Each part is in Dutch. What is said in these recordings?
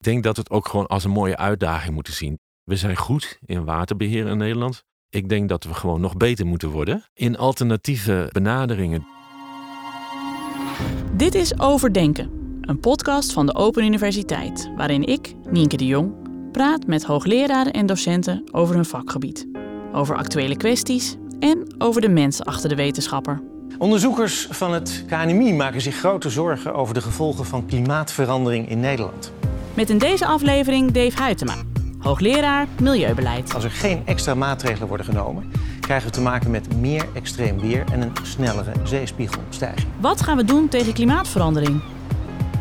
Ik denk dat we het ook gewoon als een mooie uitdaging moeten zien. We zijn goed in waterbeheer in Nederland. Ik denk dat we gewoon nog beter moeten worden in alternatieve benaderingen. Dit is Overdenken, een podcast van de Open Universiteit, waarin ik, Nienke de Jong, praat met hoogleraren en docenten over hun vakgebied, over actuele kwesties en over de mensen achter de wetenschapper. Onderzoekers van het KNMI maken zich grote zorgen over de gevolgen van klimaatverandering in Nederland. Met in deze aflevering Dave Huytema, hoogleraar Milieubeleid. Als er geen extra maatregelen worden genomen, krijgen we te maken met meer extreem weer en een snellere zeespiegelstijging. Wat gaan we doen tegen klimaatverandering?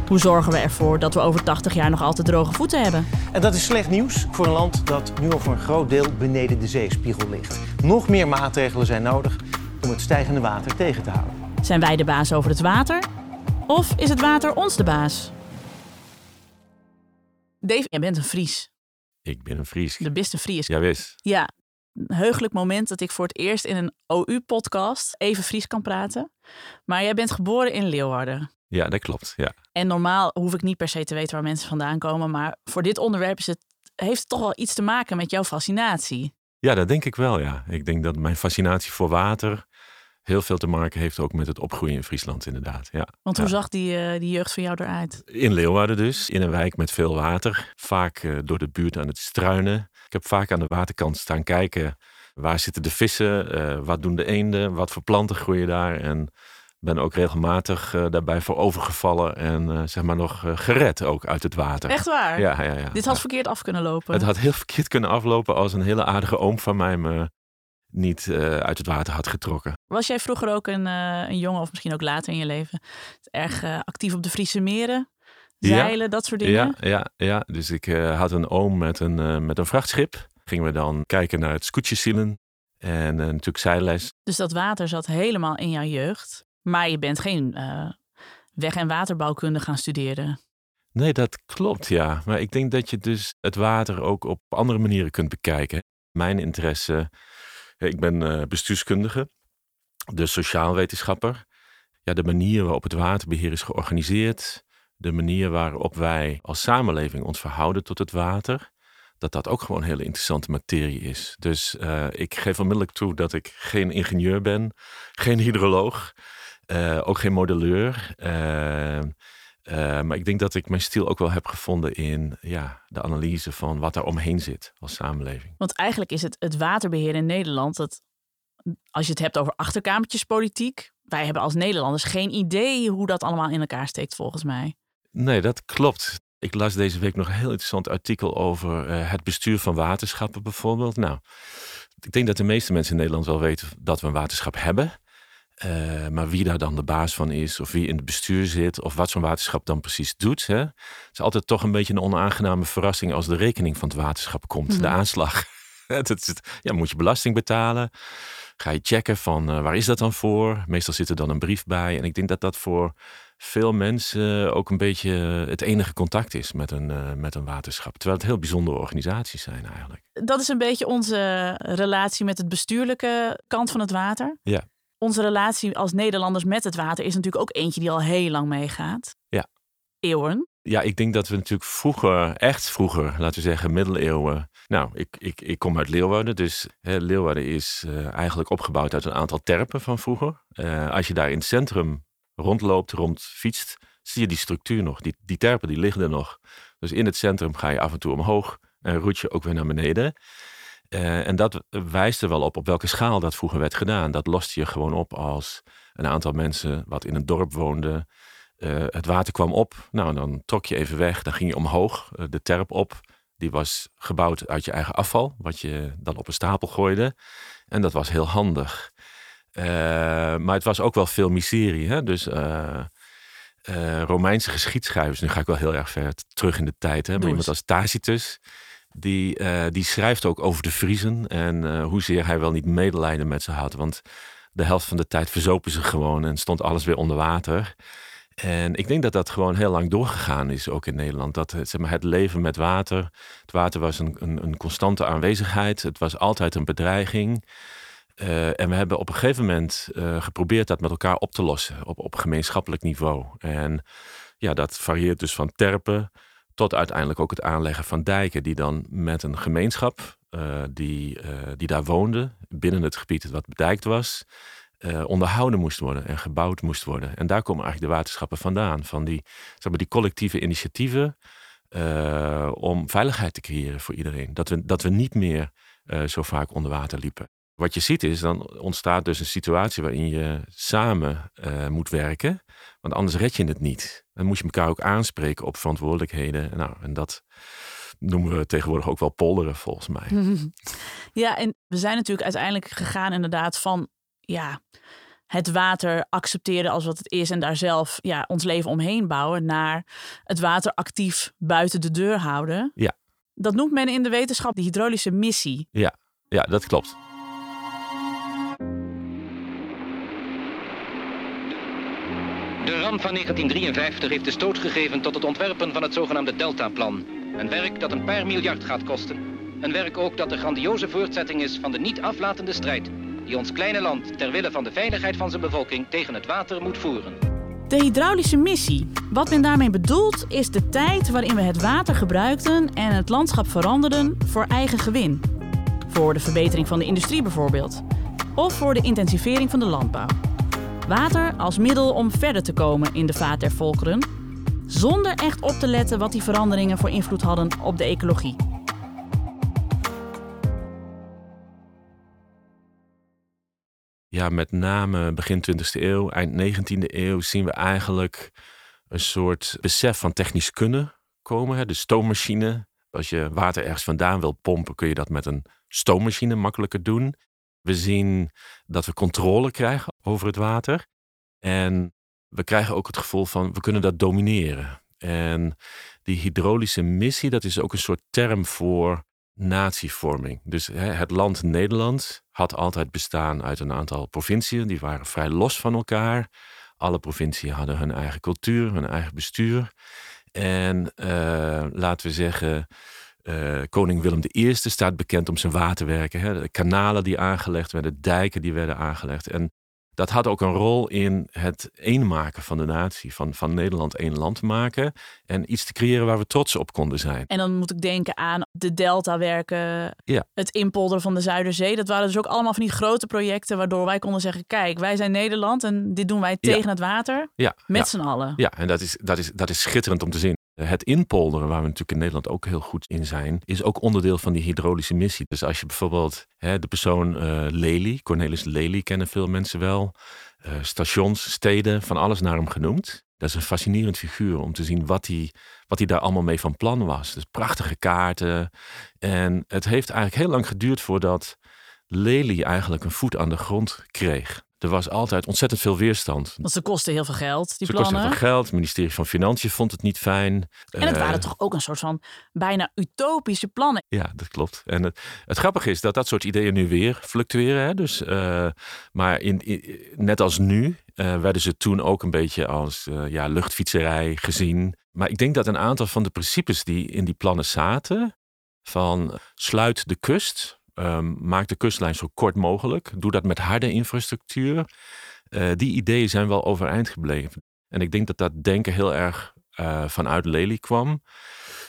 Hoe zorgen we ervoor dat we over 80 jaar nog altijd droge voeten hebben? En dat is slecht nieuws voor een land dat nu al voor een groot deel beneden de zeespiegel ligt. Nog meer maatregelen zijn nodig om het stijgende water tegen te houden. Zijn wij de baas over het water? Of is het water ons de baas? Dave, jij bent een Fries. Ik ben een Fries. De beste Fries. Ja, wist. Ja, een heugelijk moment dat ik voor het eerst in een OU-podcast even Fries kan praten. Maar jij bent geboren in Leeuwarden. Ja, dat klopt. Ja. En normaal hoef ik niet per se te weten waar mensen vandaan komen. Maar voor dit onderwerp is het, heeft het toch wel iets te maken met jouw fascinatie. ja, dat denk ik wel. Ja. Ik denk dat mijn fascinatie voor water heel veel te maken heeft ook met het opgroeien in Friesland, inderdaad. Ja. Want hoe Ja. zag die, eh, die jeugd van jou eruit? In Leeuwarden dus, in een wijk met veel water. Vaak eh, door de buurt aan het struinen. Ik heb vaak aan de waterkant staan kijken. Waar zitten de vissen? Eh, wat doen de eenden? Wat voor planten groeien daar? En ben ook regelmatig daarbij voor overgevallen. En zeg maar nog gered ook uit het water. Echt waar? Ja, ja, ja. Dit had Ja. verkeerd af kunnen lopen. Het had heel verkeerd kunnen aflopen als een hele aardige oom van mij me niet eh, uit het water had getrokken. Was jij vroeger ook een, eh, een jongen, of misschien ook later in je leven, erg eh, actief op de Friese meren? Ja. Zeilen, dat soort dingen? Ja, ja, ja. Dus ik had een oom met een, met een vrachtschip. Gingen we dan kijken naar het scootjesielen. En natuurlijk zeilles. Dus dat water zat helemaal in jouw jeugd. Maar je bent geen weg- en waterbouwkunde gaan studeren. Nee, dat klopt, ja. Maar ik denk dat je dus het water ook op andere manieren kunt bekijken. Mijn interesse, ik ben eh, bestuurskundige, dus sociaal wetenschapper. Ja, de manier waarop het waterbeheer is georganiseerd, de manier waarop wij als samenleving ons verhouden tot het water, dat dat ook gewoon hele interessante materie is. Dus eh, ik geef onmiddellijk toe dat ik geen ingenieur ben, geen hydroloog, eh, ook geen modelleur. eh, eh, maar ik denk dat ik mijn stil ook wel heb gevonden in ja, de analyse van wat daar omheen zit als samenleving. Want eigenlijk is het, het waterbeheer in Nederland, dat, als je het hebt over achterkamertjespolitiek, wij hebben als Nederlanders geen idee hoe dat allemaal in elkaar steekt volgens mij. Nee, dat klopt. Ik las deze week nog een heel interessant artikel over eh, het bestuur van waterschappen bijvoorbeeld. Nou, ik denk dat de meeste mensen in Nederland wel weten dat we een waterschap hebben. Eh, maar wie daar dan de baas van is, of wie in het bestuur zit, of wat zo'n waterschap dan precies doet. Hè? Het is altijd toch een beetje een onaangename verrassing als de rekening van het waterschap komt, Mhm. de aanslag. Het is het- ja, moet je belasting betalen? Ga je checken van eh, waar is dat dan voor? Meestal zit er dan een brief bij. En ik denk dat dat voor veel mensen ook een beetje het enige contact is met een, eh, met een waterschap. Terwijl het heel bijzondere organisaties zijn eigenlijk. Dat is een beetje onze relatie met het bestuurlijke kant van het water. Ja. Onze relatie als Nederlanders met het water is natuurlijk ook eentje die al heel lang meegaat. Ja. Eeuwen. Ja, ik denk dat we natuurlijk vroeger, echt vroeger, laten we zeggen middeleeuwen. Nou, ik, ik, ik kom uit Leeuwarden, dus hè, Leeuwarden is eh, eigenlijk opgebouwd uit een aantal terpen van vroeger. Eh, als je daar in het centrum rondloopt, rond fietst, zie je die structuur nog. Die, die terpen die liggen er nog. Dus in het centrum ga je af en toe omhoog en roet je ook weer naar beneden. Eh, en dat wijst er wel op op welke schaal dat vroeger werd gedaan. Dat lost je gewoon op als een aantal mensen wat in een dorp woonde. eh, het water kwam op. Nou, dan trok je even weg. Dan ging je omhoog, eh, de terp op. Die was gebouwd uit je eigen afval, wat je dan op een stapel gooide. En dat was heel handig. Maar het was ook wel veel miserie. Hè? Dus Romeinse geschiedschrijvers, nu ga ik wel heel erg ver terug in de tijd. Hè? Maar iemand als Tacitus, die, eh, die schrijft ook over de Friezen. En eh, hoezeer hij wel niet medelijden met ze had. Want de helft van de tijd verzopen ze gewoon en stond alles weer onder water. En ik denk dat dat gewoon heel lang doorgegaan is, ook in Nederland. Dat eh, zeg maar, het leven met water, het water was een, een, een constante aanwezigheid. Het was altijd een bedreiging. En we hebben op een gegeven moment geprobeerd dat met elkaar op te lossen op, op gemeenschappelijk niveau. En ja, dat varieert dus van terpen Tot uiteindelijk ook het aanleggen van dijken, die dan met een gemeenschap uh, die, uh, die daar woonde, binnen het gebied wat bedijkt was, uh, onderhouden moest worden en gebouwd moest worden. En daar komen eigenlijk de waterschappen vandaan, van die, zeg maar, die collectieve initiatieven om veiligheid te creëren voor iedereen. Dat we, dat we niet meer zo vaak onder water liepen. Wat je ziet is, dan ontstaat dus een situatie waarin je samen moet werken, want anders red je het niet. Dan moet je elkaar ook aanspreken op verantwoordelijkheden. Nou, en dat noemen we tegenwoordig ook wel polderen, volgens mij. Ja, en we zijn natuurlijk uiteindelijk gegaan inderdaad van ja, het water accepteren als wat het is en daar zelf ja, ons leven omheen bouwen, naar het water actief buiten de deur houden. Ja. Dat noemt men in de wetenschap de hydraulische missie. Ja, ja dat klopt. De ramp van 1953 heeft de stoot gegeven tot het ontwerpen van het zogenaamde Deltaplan. Een werk dat een paar miljard gaat kosten. Een werk ook dat de grandioze voortzetting is van de niet aflatende strijd die ons kleine land ter wille van de veiligheid van zijn bevolking tegen het water moet voeren. De hydraulische missie. Wat men daarmee bedoelt is de tijd waarin we het water gebruikten en het landschap veranderden voor eigen gewin. Voor de verbetering van de industrie bijvoorbeeld. Of voor de intensivering van de landbouw. Water als middel om verder te komen in de vaart der volkeren, zonder echt op te letten wat die veranderingen voor invloed hadden op de ecologie. Ja, met name begin 20e eeuw, eind 19e eeuw zien we eigenlijk een soort besef van technisch kunnen komen. De stoommachine. Als je water ergens vandaan wil pompen, kun je dat met een stoommachine makkelijker doen. We zien dat we controle krijgen over het water. En we krijgen ook het gevoel van we kunnen dat domineren. En die hydraulische missie, dat is ook een soort term voor natievorming. Dus het land Nederland had altijd bestaan uit een aantal provinciën. Die waren vrij los van elkaar. Alle provinciën hadden hun eigen cultuur, hun eigen bestuur. En uh, laten we zeggen, uh, koning Willem I staat bekend om zijn waterwerken. Hè? De kanalen die aangelegd werden, dijken die werden aangelegd. En dat had ook een rol in het eenmaken van de natie, van, van Nederland één land maken en iets te creëren waar we trots op konden zijn. En dan moet ik denken aan de deltawerken, ja. het inpolderen van de Zuiderzee. Dat waren dus ook allemaal van die grote projecten waardoor wij konden zeggen, kijk, wij zijn Nederland en dit doen wij tegen het water ja. met z'n allen. Ja, en dat is, dat, is, dat is schitterend om te zien. Het inpolderen, waar we natuurlijk in Nederland ook heel goed in zijn, is ook onderdeel van die hydraulische missie. Dus als je bijvoorbeeld hè, de persoon uh, Lely, Cornelis Lely kennen veel mensen wel, uh, stations, steden, van alles naar hem genoemd. Dat is een fascinerend figuur om te zien wat hij, wat hij daar allemaal mee van plan was. Dus prachtige kaarten. En het heeft eigenlijk heel lang geduurd voordat Lely eigenlijk een voet aan de grond kreeg. Er was altijd ontzettend veel weerstand. Want ze kosten heel veel geld, die ze plannen. kosten veel geld. Het ministerie van Financiën vond het niet fijn. En het waren toch ook een soort van bijna utopische plannen. Ja, dat klopt. En het, het grappige is dat dat soort ideeën nu weer fluctueren. Hè? Dus, uh, maar in, in, net als nu uh, werden ze toen ook een beetje als ja, luchtfietserij gezien. Maar ik denk dat een aantal van de principes die in die plannen zaten... van sluit de kust, Um, maak de kustlijn zo kort mogelijk. Doe dat met harde infrastructuur. Uh, die ideeën zijn wel overeind gebleven. En ik denk dat dat denken heel erg uh, vanuit Lely kwam.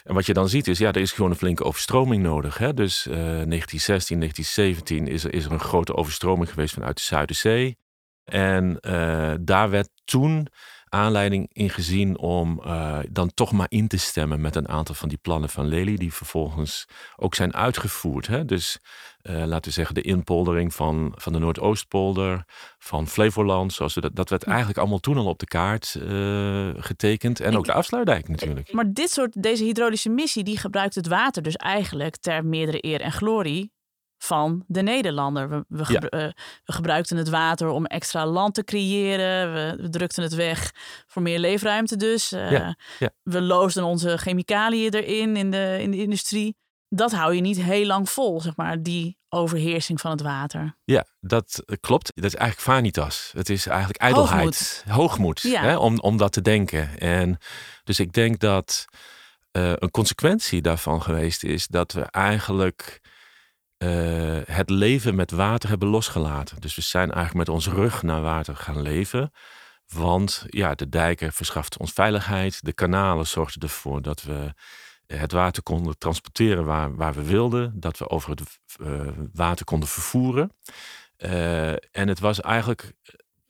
En wat je dan ziet is, ja, er is gewoon een flinke overstroming nodig. Hè? Dus uh, 1916, 1917 is er, is er een grote overstroming geweest vanuit de Zuiderzee. En uh, daar werd toen aanleiding in gezien om uh, dan toch maar in te stemmen met een aantal van die plannen van Lely, die vervolgens ook zijn uitgevoerd. Hè? Dus uh, laten we zeggen de inpoldering van, van de Noordoostpolder, van Flevoland, zoals we dat, dat werd eigenlijk allemaal toen al op de kaart uh, getekend. En ook de afsluitdijk natuurlijk. Maar dit soort, deze hydraulische missie, die gebruikt het water dus eigenlijk ter meerdere eer en glorie van de Nederlander. We, we, Ja. gebru- eh, we gebruikten het water om extra land te creëren. We, we drukten het weg voor meer leefruimte dus. Eh, Ja, ja. We loosden onze chemicaliën erin in de, in de industrie. Dat hou je niet heel lang vol, zeg maar, die overheersing van het water. Ja, dat eh, klopt. Dat is eigenlijk vanitas. Het is eigenlijk ijdelheid. Hoogmoed. Hè, om, om dat te denken. En dus ik denk dat een consequentie daarvan geweest is dat we eigenlijk eh, het leven met water hebben losgelaten. Dus we zijn eigenlijk met ons rug naar water gaan leven. Want ja, de dijken verschaften ons veiligheid. De kanalen zorgden ervoor dat we het water konden transporteren waar, waar we wilden. Dat we over het uh, water konden vervoeren. Uh, en het was eigenlijk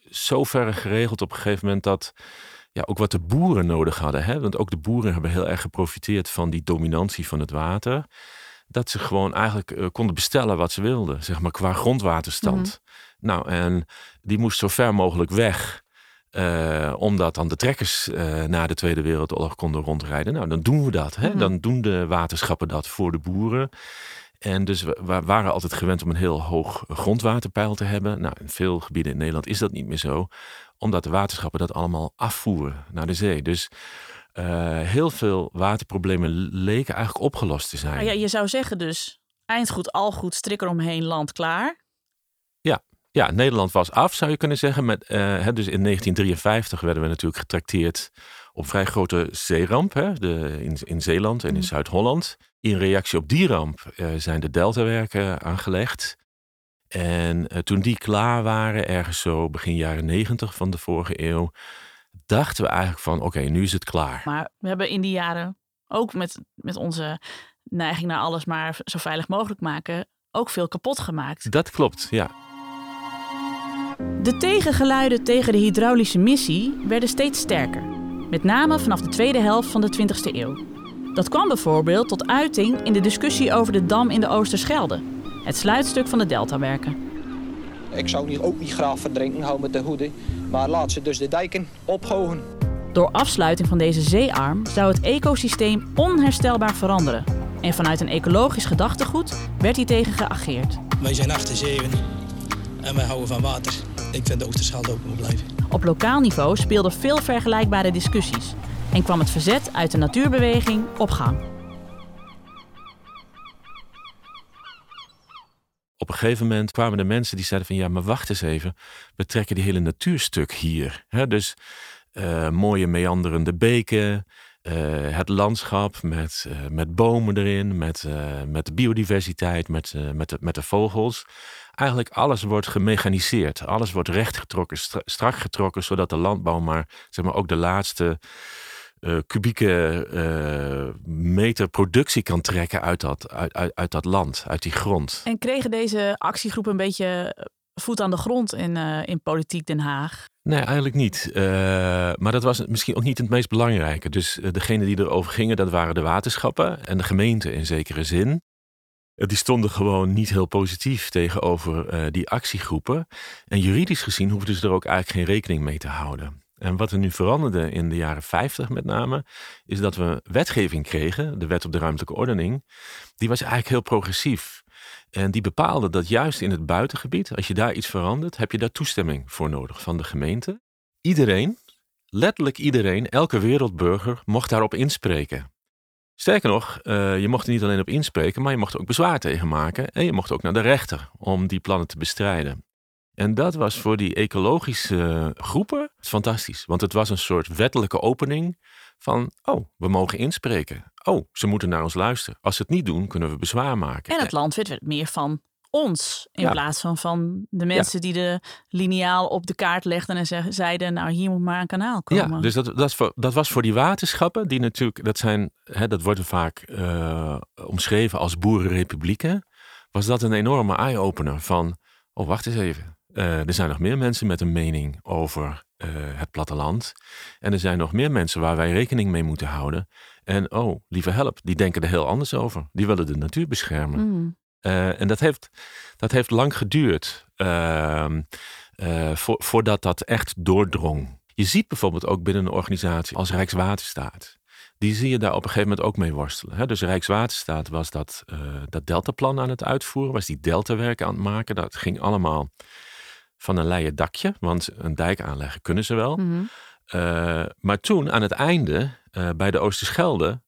zo ver geregeld op een gegeven moment dat ja, ook wat de boeren nodig hadden. Hè? Want ook de boeren hebben heel erg geprofiteerd van die dominantie van het water. Dat ze gewoon eigenlijk uh, konden bestellen wat ze wilden, zeg maar qua grondwaterstand. Nou, en die moest zo ver mogelijk weg. Uh, omdat dan de trekkers uh, na de Tweede Wereldoorlog konden rondrijden. Nou, dan doen we dat. Hè? Dan doen de waterschappen dat voor de boeren. En dus we, we, waren altijd gewend om een heel hoog grondwaterpeil te hebben. Nou, in veel gebieden in Nederland is dat niet meer zo. Omdat de waterschappen dat allemaal afvoeren naar de zee. Dus uh, heel veel waterproblemen leken eigenlijk opgelost te zijn. Maar ja, je zou zeggen dus, eindgoed, al goed, strik eromheen, land klaar. Ja, ja, Nederland was af, zou je kunnen zeggen. Met, uh, hè, dus in 1953 werden we natuurlijk getrakteerd op vrij grote zeeramp hè, de, in, in Zeeland en in Zuid-Holland. In reactie op die ramp uh, zijn de deltawerken aangelegd. En uh, toen die klaar waren, ergens zo begin jaren negentig van de vorige eeuw, dachten we eigenlijk van oké, okay, nu is het klaar. Maar we hebben in die jaren ook met, met onze neiging naar alles maar zo veilig mogelijk maken, ook veel kapot gemaakt. Dat klopt, ja. De tegengeluiden tegen de hydraulische missie werden steeds sterker. Met name vanaf de tweede helft van de 20e eeuw. Dat kwam bijvoorbeeld tot uiting in de discussie over de dam in de Oosterschelde, het sluitstuk van de deltawerken. Ik zou hier ook niet graag verdrinken, hou met de hoede, maar laat ze dus de dijken ophogen. Door afsluiting van deze zeearm zou het ecosysteem onherstelbaar veranderen. En vanuit een ecologisch gedachtegoed werd hiertegen geageerd. Wij zijn 78 en wij houden van water. Ik vind de Oosterschelde ook moet blijven. Op lokaal niveau speelden veel vergelijkbare discussies en kwam het verzet uit de natuurbeweging op gang. Op een gegeven moment kwamen er mensen die zeiden van ja, maar wacht eens even, we trekken die hele natuurstuk hier. Dus uh, mooie meanderende beken, uh, het landschap met, uh, met bomen erin, met, met de biodiversiteit, met, met, de, met de vogels eigenlijk alles wordt gemechaniseerd. Alles wordt rechtgetrokken, strak getrokken, zodat de landbouw maar, zeg maar ook de laatste uh, kubieke uh, meter productie kan trekken uit dat, uit, uit, uit, dat land, uit die grond. En kregen deze actiegroepen een beetje voet aan de grond in, uh, in politiek Den Haag? Nee, eigenlijk niet. maar dat was misschien ook niet het meest belangrijke. Dus degene die erover gingen, dat waren de waterschappen en de gemeente in zekere zin die stonden gewoon niet heel positief tegenover die actiegroepen. En juridisch gezien hoefden ze er ook eigenlijk geen rekening mee te houden. En wat er nu veranderde in de jaren 50 met name, is dat we wetgeving kregen, de wet op de ruimtelijke ordening. Die was eigenlijk heel progressief. En die bepaalde dat juist in het buitengebied, als je daar iets verandert, heb je daar toestemming voor nodig van de gemeente. Iedereen, letterlijk iedereen, elke wereldburger mocht daarop inspreken. Sterker nog, uh, je mocht er niet alleen op inspreken, maar je mocht er ook bezwaar tegen maken. En je mocht ook naar de rechter om die plannen te bestrijden. En dat was voor die ecologische groepen fantastisch. Want het was een soort wettelijke opening van, oh, we mogen inspreken. Oh, ze moeten naar ons luisteren. Als ze het niet doen, kunnen we bezwaar maken. En het land werd meer van ons. In ja. plaats van van de mensen ja. die de lineaal op de kaart legden en zeiden, nou hier moet maar een kanaal komen. Ja, dus dat, dat, voor, dat was voor die waterschappen, die natuurlijk, dat zijn, hè, dat wordt vaak uh, omschreven als boerenrepublieken. Was dat een enorme eye-opener van, oh wacht eens even. Uh, er zijn nog meer mensen met een mening over uh, het platteland. En er zijn nog meer mensen waar wij rekening mee moeten houden. En oh, lieve help, die denken er heel anders over. Die willen de natuur beschermen. Mm. Uh, en dat heeft, dat heeft lang geduurd voor, voordat dat echt doordrong. Je ziet bijvoorbeeld ook binnen een organisatie als Rijkswaterstaat. Die zie je daar op een gegeven moment ook mee worstelen. Hè? Dus Rijkswaterstaat was dat, dat deltaplan aan het uitvoeren, was die deltawerken aan het maken. Dat ging allemaal van een leien dakje, want een dijk aanleggen kunnen ze wel. Mm -hmm. maar toen, aan het einde, bij de Oosterschelde,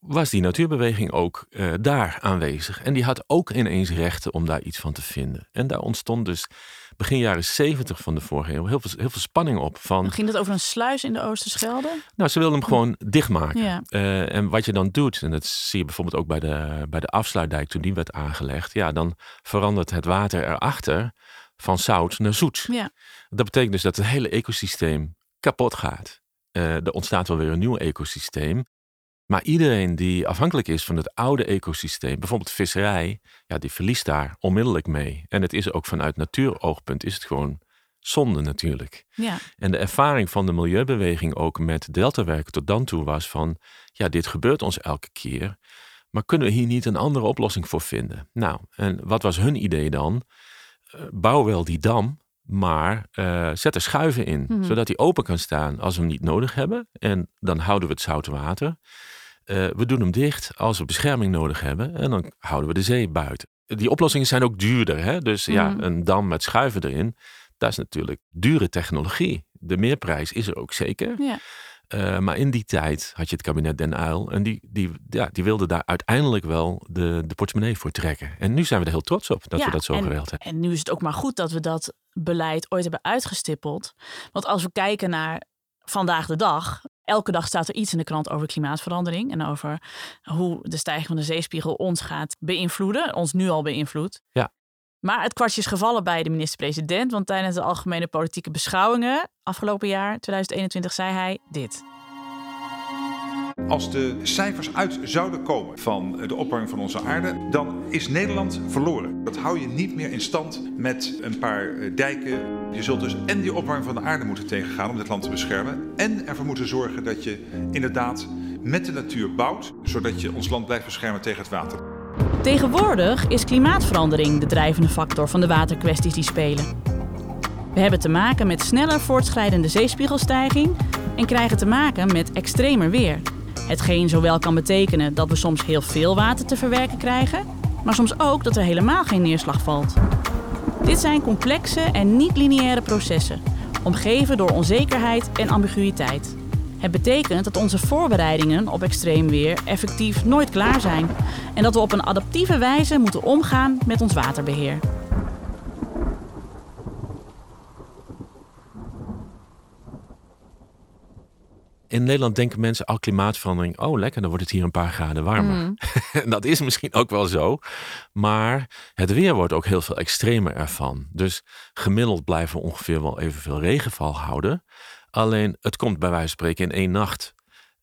was die natuurbeweging ook uh, daar aanwezig. En die had ook ineens rechten om daar iets van te vinden. En daar ontstond dus begin jaren 70 van de vorige eeuw heel veel, heel veel spanning op. Van, Ging het over een sluis in de Oosterschelde? Nou, ze wilden hem gewoon dichtmaken. Ja. Uh, en wat je dan doet, en dat zie je bijvoorbeeld ook bij de, bij de afsluitdijk toen die werd aangelegd. Ja, dan verandert het water erachter van zout naar zoet. Ja. Dat betekent dus dat het hele ecosysteem kapot gaat. Uh, er ontstaat wel weer een nieuw ecosysteem. Maar iedereen die afhankelijk is van het oude ecosysteem, bijvoorbeeld visserij, ja, die verliest daar onmiddellijk mee. En het is ook vanuit natuuroogpunt is het gewoon zonde natuurlijk. Ja. En de ervaring van de milieubeweging ook met deltawerken tot dan toe was van, ja, dit gebeurt ons elke keer, maar kunnen we hier niet een andere oplossing voor vinden? Nou, en wat was hun idee dan? Uh, bouw wel die dam, maar uh, zet er schuiven in, Mhm. zodat die open kan staan als we hem niet nodig hebben. En dan houden we het zoute water. Uh, we doen hem dicht als we bescherming nodig hebben en dan houden we de zee buiten. Die oplossingen zijn ook duurder. Hè? Dus ja, Mhm. een dam met schuiven erin, dat is natuurlijk dure technologie. De meerprijs is er ook zeker. Ja. Uh, maar in die tijd had je het kabinet Den Uyl en die, die, ja, die wilde daar uiteindelijk wel de, de portemonnee voor trekken. En nu zijn we er heel trots op dat Ja, we dat zo en, geregeld hebben. En nu is het ook maar goed dat we dat beleid ooit hebben uitgestippeld. Want als we kijken naar vandaag de dag, elke dag staat er iets in de krant over klimaatverandering en over hoe de stijging van de zeespiegel ons gaat beïnvloeden, ons nu al beïnvloedt. Ja. Maar het kwartje is gevallen bij de minister-president, want tijdens de algemene politieke beschouwingen afgelopen jaar, 2021, zei hij dit. Als de cijfers uit zouden komen van de opwarming van onze aarde, dan is Nederland verloren. Dat hou je niet meer in stand met een paar eh, dijken. Je zult dus en die opwarming van de aarde moeten tegengaan om dit land te beschermen. En ervoor moeten zorgen dat je inderdaad met de natuur bouwt, zodat je ons land blijft beschermen tegen het water. Tegenwoordig is klimaatverandering de drijvende factor van de waterkwesties die spelen. We hebben te maken met sneller voortschrijdende zeespiegelstijging en krijgen te maken met extremer weer. Hetgeen zowel kan betekenen dat we soms heel veel water te verwerken krijgen, maar soms ook dat er helemaal geen neerslag valt. Dit zijn complexe en niet-lineaire processen, omgeven door onzekerheid en ambiguïteit. Het betekent dat onze voorbereidingen op extreem weer effectief nooit klaar zijn en dat we op een adaptieve wijze moeten omgaan met ons waterbeheer. In Nederland denken mensen al klimaatverandering, oh lekker, dan wordt het hier een paar graden warmer. Mm. En dat is misschien ook wel zo, maar het weer wordt ook heel veel extremer ervan. Dus gemiddeld blijven we ongeveer wel evenveel regenval houden. Alleen het komt bij wijze van spreken in één nacht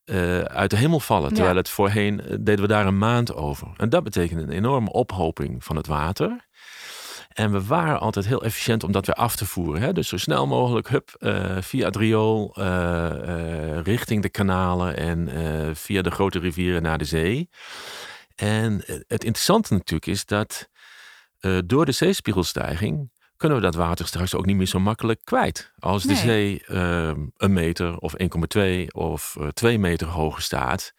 uh, uit de hemel vallen. Terwijl Ja. het voorheen uh, deden we daar een maand over. En dat betekent een enorme ophoping van het water. En we waren altijd heel efficiënt om dat weer af te voeren. Hè? Dus zo snel mogelijk, hup, uh, via het riool, richting de kanalen en via de grote rivieren naar de zee. En het interessante natuurlijk is dat door de zeespiegelstijging kunnen we dat water straks ook niet meer zo makkelijk kwijt. Als de Nee. zee uh, een meter of 1,2 of uh, 2 meter hoger staat,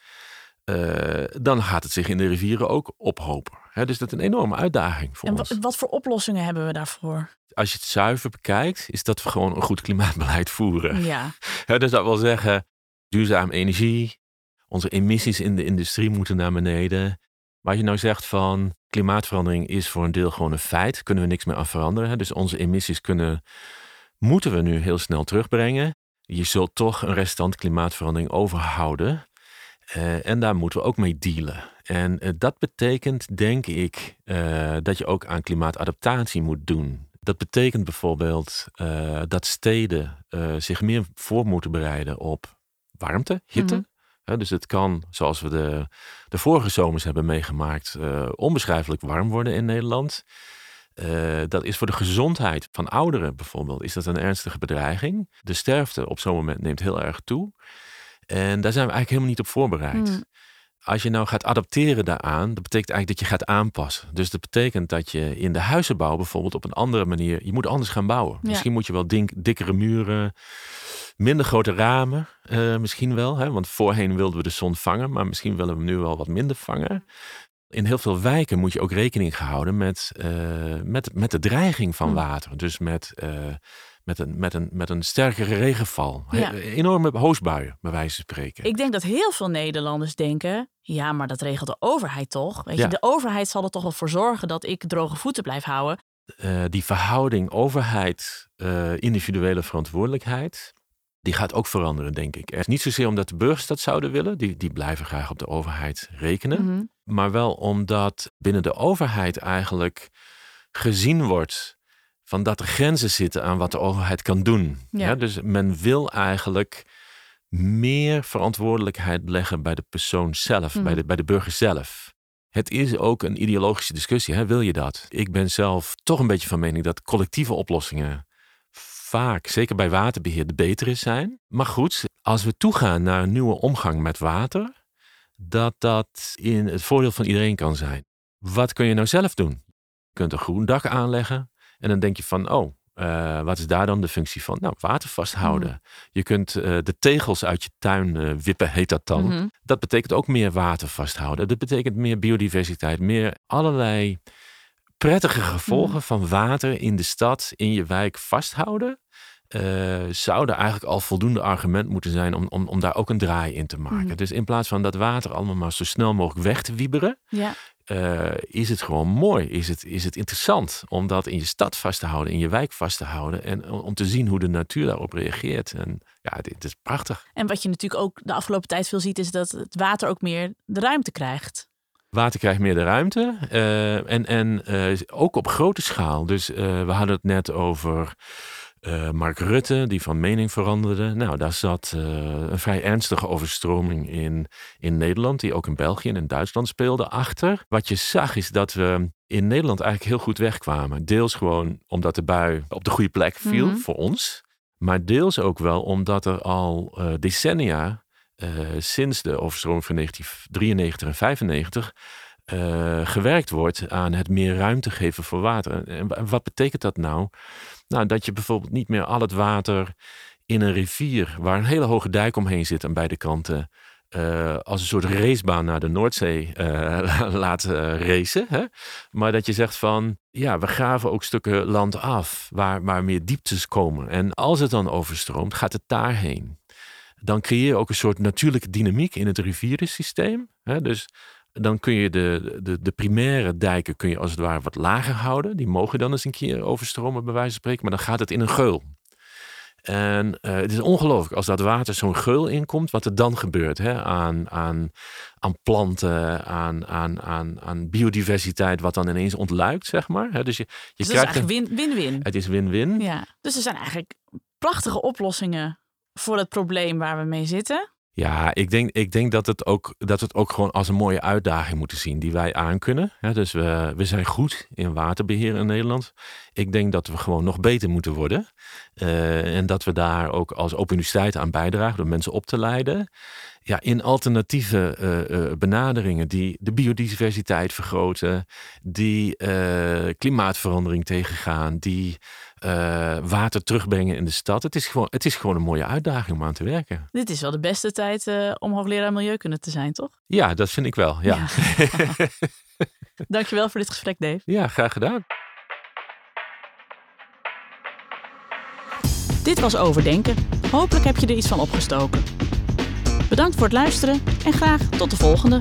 uh, dan gaat het zich in de rivieren ook ophopen. Hè, dus dat is een enorme uitdaging voor En ons. wat, wat voor oplossingen hebben we daarvoor? Als je het zuiver bekijkt, is dat we gewoon een goed klimaatbeleid voeren. Ja, dus dat wil zeggen, duurzaam energie, onze emissies in de industrie moeten naar beneden. Waar je nou zegt van klimaatverandering is voor een deel gewoon een feit, kunnen we niks meer aan veranderen. Dus onze emissies kunnen, moeten we nu heel snel terugbrengen. Je zult toch een restant klimaatverandering overhouden. Eh, en daar moeten we ook mee dealen. En eh, dat betekent, denk ik, eh, dat je ook aan klimaatadaptatie moet doen. Dat betekent bijvoorbeeld dat steden zich meer voor moeten bereiden op warmte, hitte. Mhm. Dus het kan, zoals we de, de vorige zomers hebben meegemaakt, eh, onbeschrijfelijk warm worden in Nederland. Eh, dat is voor de gezondheid van ouderen bijvoorbeeld, is dat een ernstige bedreiging. De sterfte op zo'n moment neemt heel erg toe. En daar zijn we eigenlijk helemaal niet op voorbereid. Hmm. Als je nou gaat adapteren daaraan, dat betekent eigenlijk dat je gaat aanpassen. Dus dat betekent dat je in de huizenbouw bijvoorbeeld op een andere manier, je moet anders gaan bouwen. Ja. Misschien moet je wel dink, dikkere muren, minder grote ramen, eh, misschien wel. Hè? Want voorheen wilden we de zon vangen, maar misschien willen we hem nu wel wat minder vangen. In heel veel wijken moet je ook rekening gehouden met, eh, met, met de dreiging van Hmm. water. Dus met, eh, met, een, met, een, met een sterkere regenval. Ja. Enorme hoosbuien, bij wijze van spreken. Ik denk dat heel veel Nederlanders denken: ja, maar dat regelt de overheid toch? Weet Ja. je, de overheid zal er toch wel voor zorgen dat ik droge voeten blijf houden. die verhouding overheid, eh, individuele verantwoordelijkheid, die gaat ook veranderen, denk ik. Er is niet zozeer omdat de burgers dat zouden willen, die, die blijven graag op de overheid rekenen, Mhm. maar wel omdat binnen de overheid eigenlijk gezien wordt van dat er grenzen zitten aan wat de overheid kan doen. Ja. Ja, dus men wil eigenlijk meer verantwoordelijkheid leggen bij de persoon zelf, Mhm. bij, de, bij de burger zelf. Het is ook een ideologische discussie. Hè? Wil je dat? Ik ben zelf toch een beetje van mening dat collectieve oplossingen vaak, zeker bij waterbeheer, de betere zijn. Maar goed, als we toegaan naar een nieuwe omgang met water, dat dat in het voordeel van iedereen kan zijn. Wat kun je nou zelf doen? Je kunt een groen dak aanleggen en dan denk je van, oh, eh, wat is daar dan de functie van? Nou, water vasthouden. Je kunt eh, de tegels uit je tuin eh, wippen, heet dat dan. Mhm. Dat betekent ook meer water vasthouden. Dat betekent meer biodiversiteit, meer allerlei prettige gevolgen van water in de stad, in je wijk vasthouden. Eh, zou er eigenlijk al voldoende argument moeten zijn om, om, om daar ook een draai in te maken. Mhm. Dus in plaats van dat water allemaal maar zo snel mogelijk weg te wieberen, Ja. eh, is het gewoon mooi, is het, is het interessant om dat in je stad vast te houden, in je wijk vast te houden en om te zien hoe de natuur daarop reageert. En ja, dit is prachtig. En wat je natuurlijk ook de afgelopen tijd veel ziet, is dat het water ook meer de ruimte krijgt. Water krijgt meer de ruimte eh, en, en ook op grote schaal. Dus we hadden het net over eh, Mark Rutte, die van mening veranderde. Nou, daar zat eh, een vrij ernstige overstroming in, in Nederland, die ook in België en in Duitsland speelde achter. Wat je zag is dat we in Nederland eigenlijk heel goed wegkwamen. Deels gewoon omdat de bui op de goede plek viel Mhm. voor ons. Maar deels ook wel omdat er al eh, decennia sinds de overstroming van 1993 en 95 eh, gewerkt wordt aan het meer ruimte geven voor water. En wa- wat betekent dat nou? Nou, dat je bijvoorbeeld niet meer al het water in een rivier, waar een hele hoge dijk omheen zit aan beide kanten, eh, als een soort racebaan naar de Noordzee eh, laat eh, racen. Hè? Maar dat je zegt van, ja, we graven ook stukken land af waar, waar meer dieptes komen. En als het dan overstroomt, gaat het daarheen. Dan creëer je ook een soort natuurlijke dynamiek in het rivierensysteem. Hè? Dus dan kun je de, de, de primaire dijken kun je als het ware wat lager houden. Die mogen dan eens een keer overstromen, bij wijze van spreken. Maar dan gaat het in een geul. En eh, het is ongelooflijk als dat water zo'n geul inkomt, wat er dan gebeurt hè? Aan, aan, aan planten, aan, aan, aan, aan biodiversiteit, wat dan ineens ontluikt, zeg maar. Hè? Dus je, je Dus is krijgt een- eigenlijk win- win-win. het is win-win. Ja. Dus er zijn eigenlijk prachtige oplossingen voor het probleem waar we mee zitten. Ja, ik denk, ik denk dat, het ook, dat het ook gewoon als een mooie uitdaging moeten zien die wij aankunnen. Ja, dus we, we zijn goed in waterbeheer in Nederland. Ik denk dat we gewoon nog beter moeten worden. Eh, en dat we daar ook als Open Universiteit aan bijdragen door mensen op te leiden. Ja, in alternatieve eh, eh, benaderingen die de biodiversiteit vergroten, die eh, klimaatverandering tegengaan, die eh, water terugbrengen in de stad. Het is, gewoon, het is gewoon een mooie uitdaging om aan te werken. Dit is wel de beste tijd eh, om hoogleraar milieukunde te zijn, toch? Ja, dat vind ik wel. Ja, Dankjewel voor dit gesprek, Dave. ja graag gedaan. Dit was Overdenken. Hopelijk heb je er iets van opgestoken. Bedankt voor het luisteren en graag tot de volgende.